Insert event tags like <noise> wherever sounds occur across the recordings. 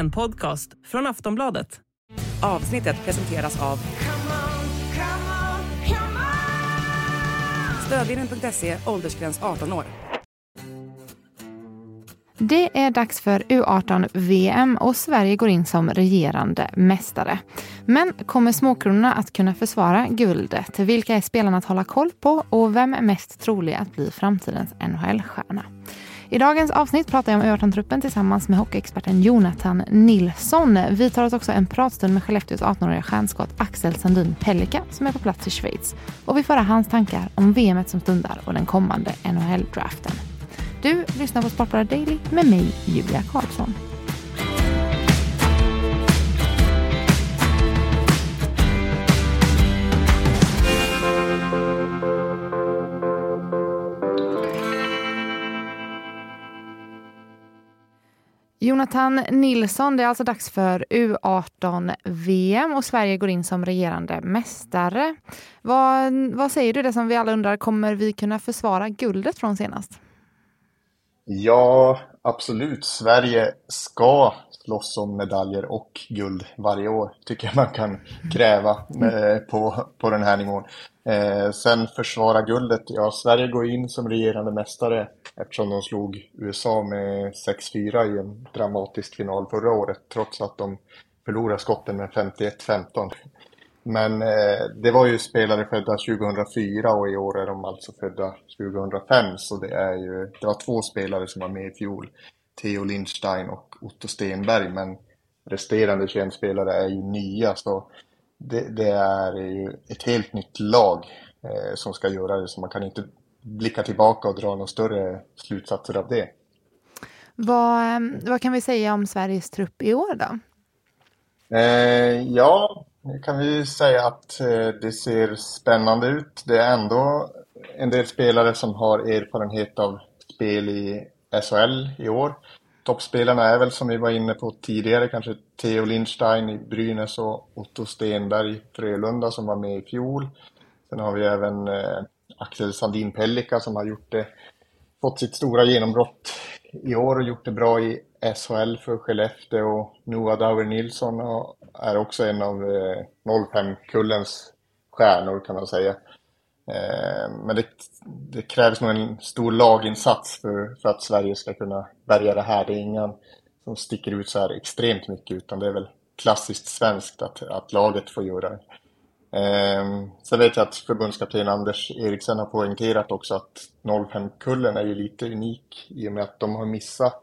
En podcast från Aftonbladet. Avsnittet presenteras av Stödvinnen.se, åldersgräns 18 år. Det är dags för U18-VM och Sverige går in som regerande mästare. Men kommer Småkronorna att kunna försvara guldet? Vilka är spelarna att hålla koll på och vem är mest trolig att bli framtidens NHL-stjärna? I dagens avsnitt pratar jag om U18-truppen tillsammans med hockeyexperten Jonathan Nilsson. Vi tar oss också en pratstund med Skellefteås 18-åriga stjärnskott Axel Sandin Pellika som är på plats i Schweiz. Och vi får höra hans tankar om VMet som stundar och den kommande NHL-draften. Du lyssnar på Sportbladet Daily med mig, Julia Karlsson. Jonathan Nilsson, det är alltså dags för U18-VM och Sverige går in som regerande mästare. Vad, vad säger du, det som vi alla undrar, kommer vi kunna försvara guldet från senast? Ja, absolut. Sverige ska slåss om medaljer och guld varje år, tycker jag man kan kräva eh, på, på den här nivån. Eh, sen försvara guldet, ja, Sverige går in som regerande mästare eftersom de slog USA med 6-4 i en dramatisk final förra året, trots att de förlorade skotten med 51-15. Men eh, det var ju spelare födda 2004 och i år är de alltså födda 2005. Så det, är ju, det var två spelare som var med i fjol. Theo Lindstein och Otto Stenberg. Men resterande 21 spelare är ju nya. Så det, det är ju ett helt nytt lag eh, som ska göra det. Så man kan inte blicka tillbaka och dra några större slutsatser av det. Vad, eh, vad kan vi säga om Sveriges trupp i år då? Eh, ja, kan vi säga att eh, det ser spännande ut. Det är ändå en del spelare som har erfarenhet av spel i SHL i år. Toppspelarna är väl som vi var inne på tidigare kanske Theo Lindstein i Brynäs och Otto Stenberg i Frölunda som var med i fjol. Sen har vi även eh, Axel Sandin Pellika som har gjort det, fått sitt stora genombrott i år och gjort det bra i SHL för Skellefteå och Noah Dauer Nilsson är också en av eh, 05-kullens stjärnor kan man säga. Eh, men det, det, krävs nog en stor laginsats för, för att Sverige ska kunna bärga det här. Det är ingen som sticker ut så här extremt mycket utan det är väl klassiskt svenskt att, att laget får göra det. Eh, sen vet jag att förbundskapten Anders Eriksen har poängterat också att 05-kullen är ju lite unik i och med att de har missat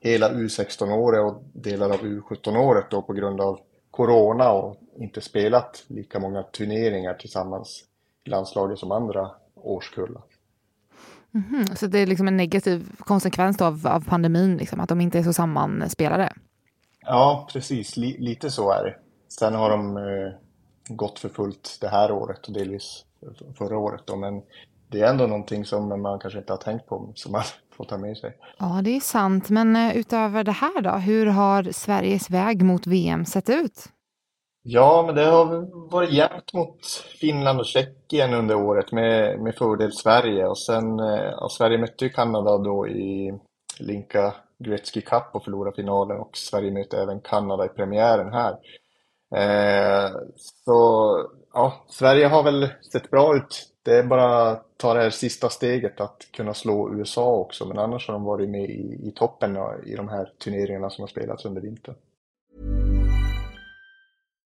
hela U16-året och delar av U17-året då på grund av Corona och inte spelat lika många turneringar tillsammans i landslaget som andra årskullar. Mm -hmm. Så det är liksom en negativ konsekvens av, av pandemin, liksom, att de inte är så sammanspelade? Ja, precis. L lite så är det. Sen har de eh, gått för fullt det här året och delvis förra året. Då, men det är ändå någonting som man kanske inte har tänkt på, som man <laughs> får ta med sig. Ja, det är sant. Men eh, utöver det här då, hur har Sveriges väg mot VM sett ut? Ja, men det har varit jämnt mot Finland och Tjeckien under året med, med fördel Sverige. Och sen, eh, ja, Sverige mötte ju Kanada då i Linka Gretzky Cup och förlorade finalen och Sverige mötte även Kanada i premiären här. Eh, så ja, Sverige har väl sett bra ut. Det är bara att ta det här sista steget att kunna slå USA också. Men annars har de varit med i, i toppen i de här turneringarna som har spelats under vintern.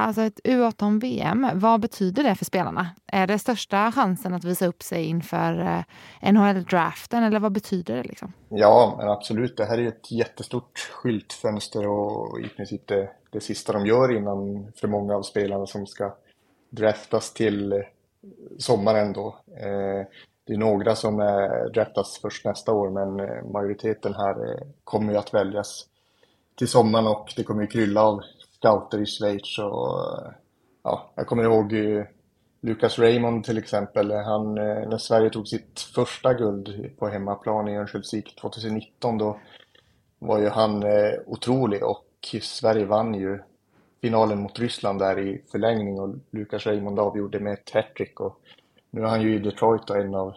Alltså ett U18-VM, vad betyder det för spelarna? Är det största chansen att visa upp sig inför eh, NHL-draften eller vad betyder det? Liksom? Ja, absolut. Det här är ett jättestort skyltfönster och i princip det, det sista de gör innan för många av spelarna som ska draftas till eh, sommaren då. Eh, det är några som är draftas först nästa år men majoriteten här kommer ju att väljas till sommaren och det kommer ju krylla av scouter i Schweiz och ja, jag kommer ihåg eh, Lucas Raymond till exempel, han, eh, när Sverige tog sitt första guld på hemmaplan i Örnsköldsvik 2019 då var ju han eh, otrolig och Sverige vann ju finalen mot Ryssland där i förlängning och Lucas Raymond avgjorde med ett hattrick och nu är han ju i Detroit och en av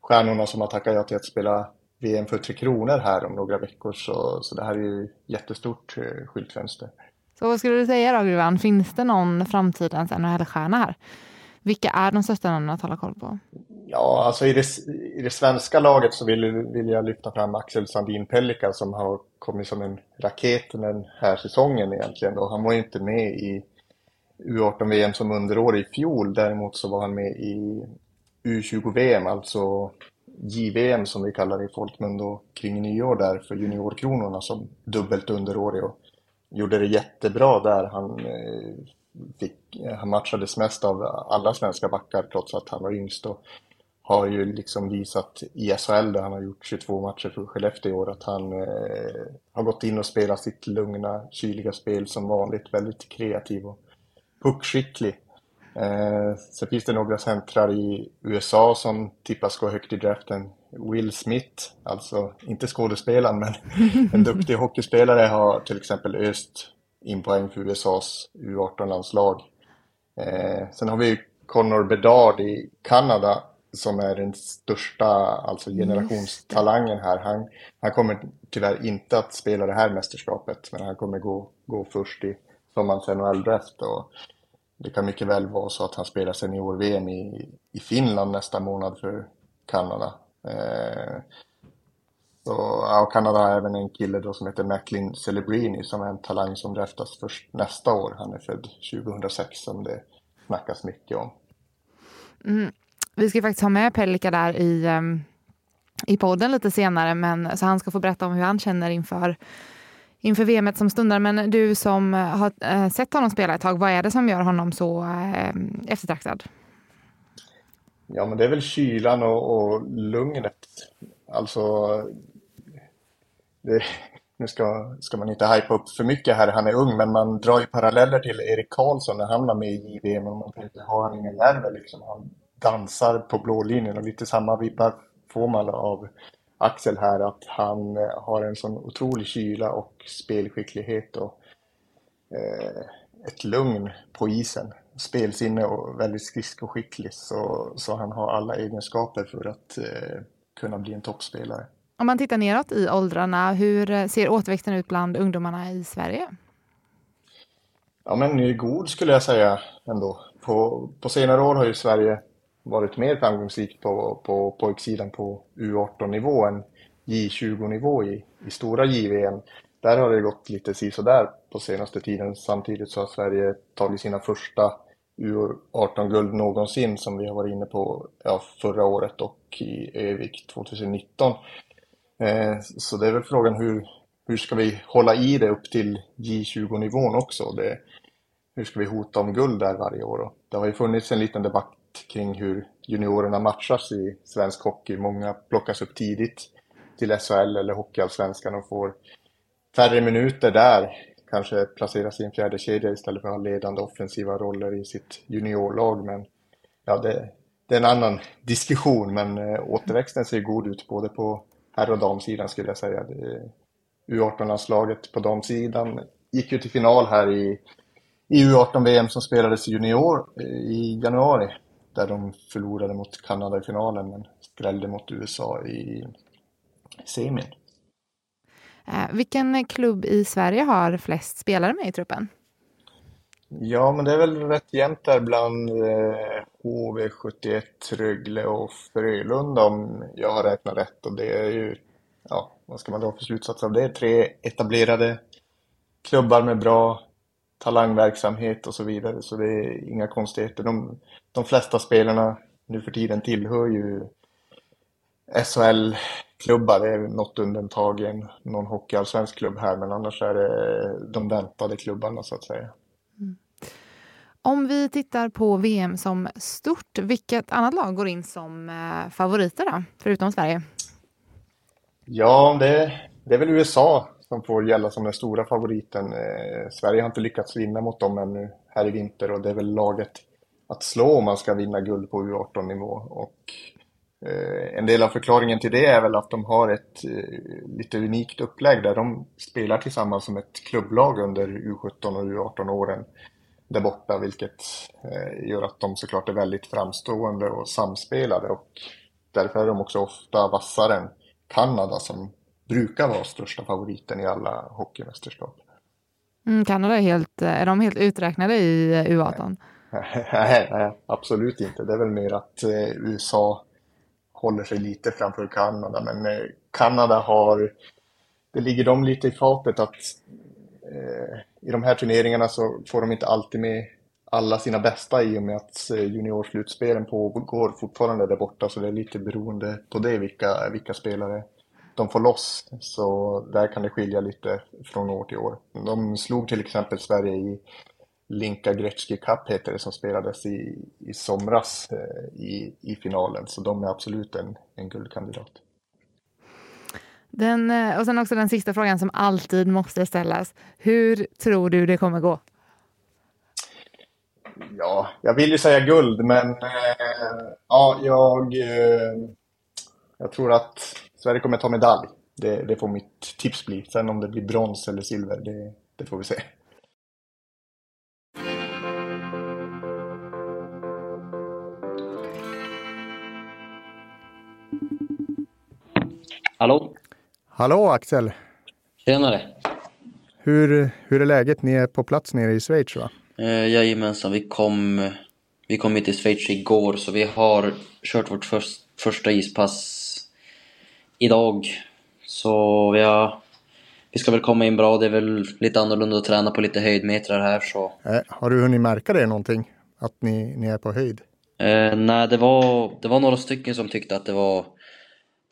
stjärnorna som har tackat ja till att spela VM för Tre Kronor här om några veckor. Så, så det här är ju jättestort skyltfönster. Så vad skulle du säga då Gruvan, finns det någon framtidens NHL-stjärna här? Vilka är de största namnen att hålla koll på? Ja, alltså i det, i det svenska laget så vill, vill jag lyfta fram Axel Sandin Pellika som har kommit som en raket den här säsongen egentligen. Och han var ju inte med i U18-VM som underår i fjol. Däremot så var han med i U20-VM, alltså JVM som vi kallar det i folkmun då, kring nyår där för juniorkronorna som dubbelt underårig och gjorde det jättebra där. Han, eh, fick, han matchades mest av alla svenska backar trots att han var yngst och har ju liksom visat i SHL där han har gjort 22 matcher för Skellefteå i år att han eh, har gått in och spelat sitt lugna, kyliga spel som vanligt. Väldigt kreativ och puckskicklig. Eh, sen finns det några centrar i USA som tippas gå högt i draften. Will Smith, alltså inte skådespelaren men <laughs> en duktig hockeyspelare har till exempel öst in poäng för USAs U18-landslag. Eh, sen har vi Connor Bedard i Kanada som är den största alltså generationstalangen här. Han, han kommer tyvärr inte att spela det här mästerskapet men han kommer gå, gå först i sommarens NHL-draft. Det kan mycket väl vara så att han spelar senior-VM i, i Finland nästa månad för Kanada. Eh, så, ja, Kanada har även en kille då som heter Macklin Celebrini som är en talang som draftas först nästa år. Han är född 2006 som det snackas mycket om. Mm. Vi ska faktiskt ha med Pelika där i, ehm, i podden lite senare, men, så han ska få berätta om hur han känner inför inför VM som stundar. Men du som eh, har eh, sett honom spela ett tag, vad är det som gör honom så eh, eftertraktad? Ja, men det är väl kylan och, och lugnet. Alltså, det, nu ska, ska man inte hypa upp för mycket här, han är ung, men man drar ju paralleller till Erik Karlsson när han var med i VM och man tänkte, har han inga nerver liksom? Han dansar på blå linjen och lite samma vibbar får man av Axel här att han eh, har en sån otrolig kyla och spelskicklighet och eh, ett lugn på isen. Spelsinne och väldigt skridskoskicklig så, så han har alla egenskaper för att eh, kunna bli en toppspelare. Om man tittar neråt i åldrarna, hur ser återväxten ut bland ungdomarna i Sverige? Ja men god skulle jag säga ändå. På, på senare år har ju Sverige varit mer framgångsrikt på, på pojksidan på U18-nivå än J20-nivå i, i stora JVM. Där har det gått lite sisådär på senaste tiden. Samtidigt så har Sverige tagit sina första U18-guld någonsin som vi har varit inne på ja, förra året och i Övik 2019. Eh, så det är väl frågan hur, hur ska vi hålla i det upp till J20-nivån också? Det, hur ska vi hota om guld där varje år? Det har ju funnits en liten debatt kring hur juniorerna matchas i svensk hockey. Många plockas upp tidigt till SHL eller Hockeyallsvenskan och får färre minuter där. Kanske placeras i en fjärde kedja istället för att ha ledande offensiva roller i sitt juniorlag. Men ja, det, det är en annan diskussion. Men eh, återväxten ser god ut både på herr och damsidan skulle jag säga. U18-landslaget på damsidan gick ju till final här i, i U18-VM som spelades junior eh, i januari där de förlorade mot Kanada i finalen men skrällde mot USA i semin. Eh, vilken klubb i Sverige har flest spelare med i truppen? Ja, men det är väl rätt jämnt där bland eh, HV71, Rögle och Frölunda om jag har räknat rätt. Och det är ju, ja, vad ska man dra för slutsats av det? Tre etablerade klubbar med bra talangverksamhet och så vidare. Så det är inga konstigheter. De, de flesta spelarna nu för tiden tillhör ju SHL-klubbar. Det är något undantag i någon hockeyallsvensk klubb här, men annars är det de väntade klubbarna så att säga. Mm. Om vi tittar på VM som stort, vilket annat lag går in som eh, favoriter då, förutom Sverige? Ja, det, det är väl USA som får gälla som den stora favoriten. Eh, Sverige har inte lyckats vinna mot dem ännu här i vinter och det är väl laget att slå om man ska vinna guld på U18-nivå. Och eh, en del av förklaringen till det är väl att de har ett eh, lite unikt upplägg där de spelar tillsammans som ett klubblag under U17 och U18-åren där borta, vilket eh, gör att de såklart är väldigt framstående och samspelade och därför är de också ofta vassare än Kanada som brukar vara största favoriten i alla hockeymästerskap. Mm, Kanada är, helt, är de helt uträknade i U18? Nej, nej, absolut inte. Det är väl mer att eh, USA håller sig lite framför Kanada, men eh, Kanada har, det ligger dem lite i fatet att eh, i de här turneringarna så får de inte alltid med alla sina bästa i och med att eh, juniorslutspelen pågår fortfarande där borta så det är lite beroende på det vilka, vilka spelare de får loss. Så där kan det skilja lite från år till år. De slog till exempel Sverige i Linka Gretzky Cup heter det som spelades i, i somras eh, i, i finalen. Så de är absolut en, en guldkandidat. Den, eh, och sen också den sista frågan som alltid måste ställas. Hur tror du det kommer gå? Ja, jag vill ju säga guld, men eh, ja, jag, eh, jag tror att Sverige kommer ta medalj. Det, det, får mitt tips bli. Sen om det blir brons eller silver, det, det får vi se. Hallå? Hallå Axel! Tjenare! Hur, hur är läget? Ni är på plats nere i Schweiz va? Eh, jajamensan, vi kom, vi kom hit till Schweiz igår så vi har kört vårt först, första ispass idag. Så vi, har, vi ska väl komma in bra, det är väl lite annorlunda att träna på lite höjdmetrar här så. Eh, har du hunnit märka det någonting? Att ni, ni är på höjd? Eh, nej, det var, det var några stycken som tyckte att det var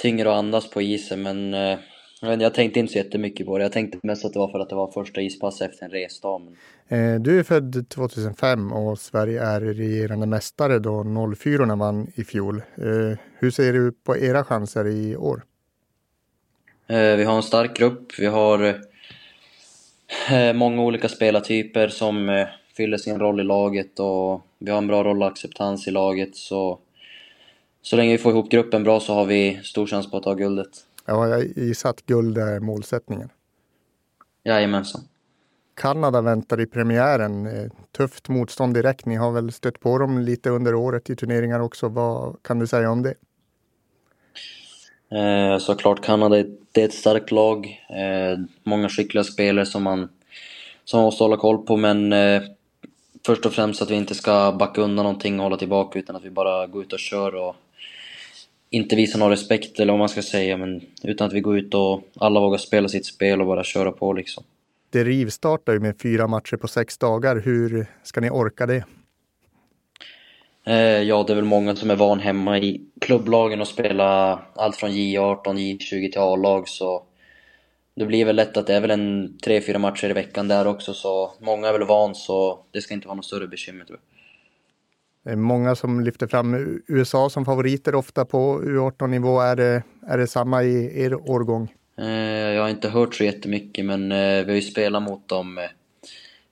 tyngre att andas på isen men eh, jag tänkte inte så jättemycket på det. Jag tänkte mest att det var för att det var första ispass efter en resdag. Men... Eh, du är född 2005 och Sverige är regerande mästare då 04 vann i fjol. Eh, hur ser du på era chanser i år? Vi har en stark grupp. Vi har många olika spelartyper som fyller sin roll i laget och vi har en bra rollacceptans i laget. Så, så länge vi får ihop gruppen bra så har vi stor chans på att ta guldet. Ja, jag gissar att guld är målsättningen. Jajamensan. Kanada väntar i premiären. Eh, tufft motstånd direkt. Ni har väl stött på dem lite under året i turneringar också. Vad kan du säga om det? Eh, såklart, Kanada det är ett starkt lag. Eh, många skickliga spelare som man, som man måste hålla koll på, men eh, först och främst att vi inte ska backa undan någonting och hålla tillbaka, utan att vi bara går ut och kör och inte visa någon respekt eller vad man ska säga, men utan att vi går ut och alla vågar spela sitt spel och bara köra på liksom. Det rivstartar ju med fyra matcher på sex dagar. Hur ska ni orka det? Eh, ja, det är väl många som är van hemma i klubblagen och spela allt från J18, J20 till A-lag, så det blir väl lätt att det är väl en tre, fyra matcher i veckan där också, så många är väl van, så det ska inte vara något större bekymmer tror jag. Det är många som lyfter fram USA som favoriter ofta på U18-nivå. Är det, är det samma i er årgång? Eh, jag har inte hört så jättemycket, men eh, vi har ju spelat mot dem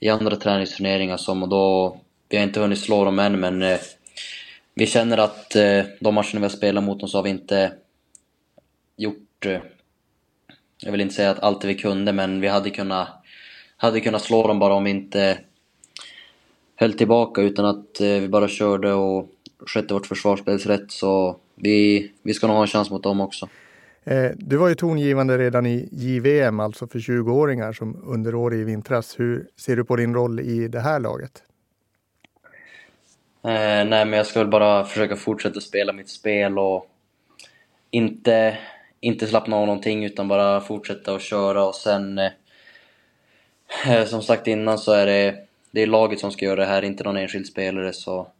i andra träningsturneringar som och då... Vi har inte hunnit slå dem än, men vi känner att eh, de matcherna vi har spelat mot dem så har vi inte gjort... Eh, jag vill inte säga att allt vi kunde, men vi hade kunnat, hade kunnat slå dem bara om vi inte höll tillbaka utan att eh, vi bara körde och skötte vårt försvarsspelsrätt. Så vi, vi ska nog ha en chans mot dem också. Eh, du var ju tongivande redan i JVM, alltså för 20-åringar som underårig i vintras. Hur ser du på din roll i det här laget? Eh, nej, men jag ska väl bara försöka fortsätta spela mitt spel och inte, inte slappna av någonting utan bara fortsätta att köra och sen eh, som sagt innan så är det det är laget som ska göra det här, inte någon enskild spelare så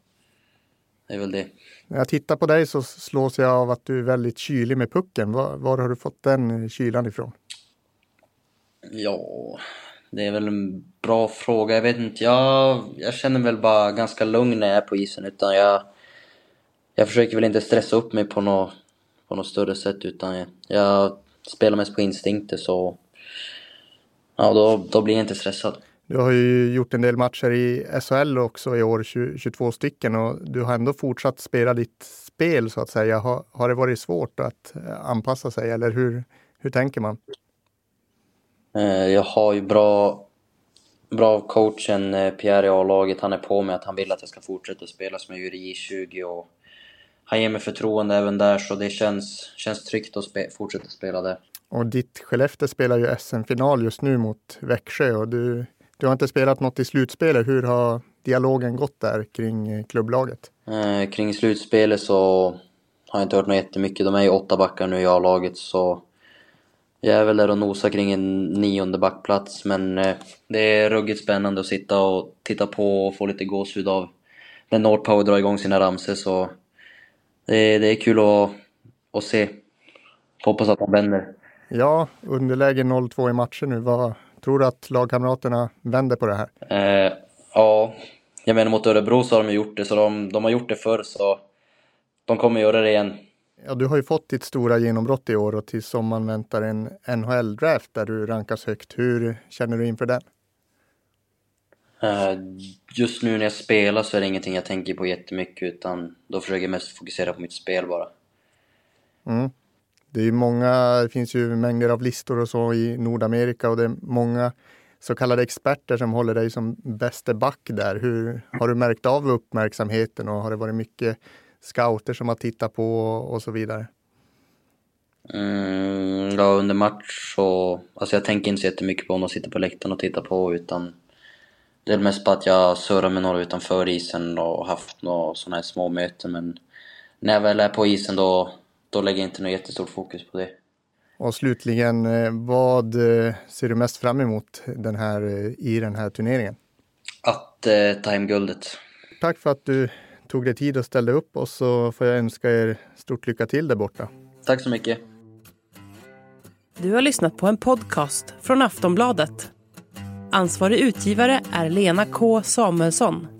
det är väl det. När jag tittar på dig så slås jag av att du är väldigt kylig med pucken. Var, var har du fått den kylan ifrån? Ja, det är väl en bra fråga. Jag vet inte. Jag, jag känner väl bara ganska lugn när jag är på isen. Utan jag, jag försöker väl inte stressa upp mig på något, på något större sätt. Utan jag, jag spelar mest på instinkter så ja, då, då blir jag inte stressad. Du har ju gjort en del matcher i SHL också i år, 22 stycken, och du har ändå fortsatt spela ditt spel så att säga. Har, har det varit svårt att eh, anpassa sig eller hur, hur tänker man? Eh, jag har ju bra, bra coachen eh, Pierre i A-laget. Han är på mig att han vill att jag ska fortsätta spela som jag gjorde i J20 och han ger mig förtroende även där så det känns, känns tryggt att spe, fortsätta spela där. Och ditt Skellefteå spelar ju SM-final just nu mot Växjö och du, du har inte spelat något i slutspelet. Hur har dialogen gått där kring eh, klubblaget? Eh, kring slutspelet så har jag inte hört något jättemycket. De är ju åtta backar nu i A-laget så jag är väl där och nosar kring en nionde backplats men eh, det är ruggigt spännande att sitta och titta på och få lite gåshud av när Nordpower drar igång sina ramser så det, det är kul att, att se. Hoppas att de vänder. Ja, underläge 0-2 i matchen nu. Vad tror du att lagkamraterna vänder på det här? Eh, ja, jag menar mot Örebro så har de gjort det, så de, de har gjort det förr så de kommer göra det igen. Ja, du har ju fått ditt stora genombrott i år och till sommaren väntar en NHL-draft där du rankas högt. Hur känner du inför den? Eh, just nu när jag spelar så är det ingenting jag tänker på jättemycket utan då försöker jag mest fokusera på mitt spel bara. Mm. Det, är många, det finns ju mängder av listor och så i Nordamerika och det är många så kallade experter som håller dig som bäste back där. Hur Har du märkt av uppmärksamheten och har det varit mycket scouter som har tittat på och så vidare? Mm, ja, under match så... Alltså jag tänker inte så jättemycket på om de sitter på läktaren och tittar på utan det är mest på att jag surrar med några utanför isen och haft några sådana här små möten men när jag väl är på isen då, då lägger jag inte något jättestort fokus på det. Och slutligen, eh, vad eh, ser du mest fram emot den här, eh, i den här turneringen? Att eh, ta hem guldet. Tack för att du tog dig tid och ställde upp och så får jag önska er stort lycka till där borta. Tack så mycket. Du har lyssnat på en podcast från Aftonbladet. Ansvarig utgivare är Lena K Samuelsson.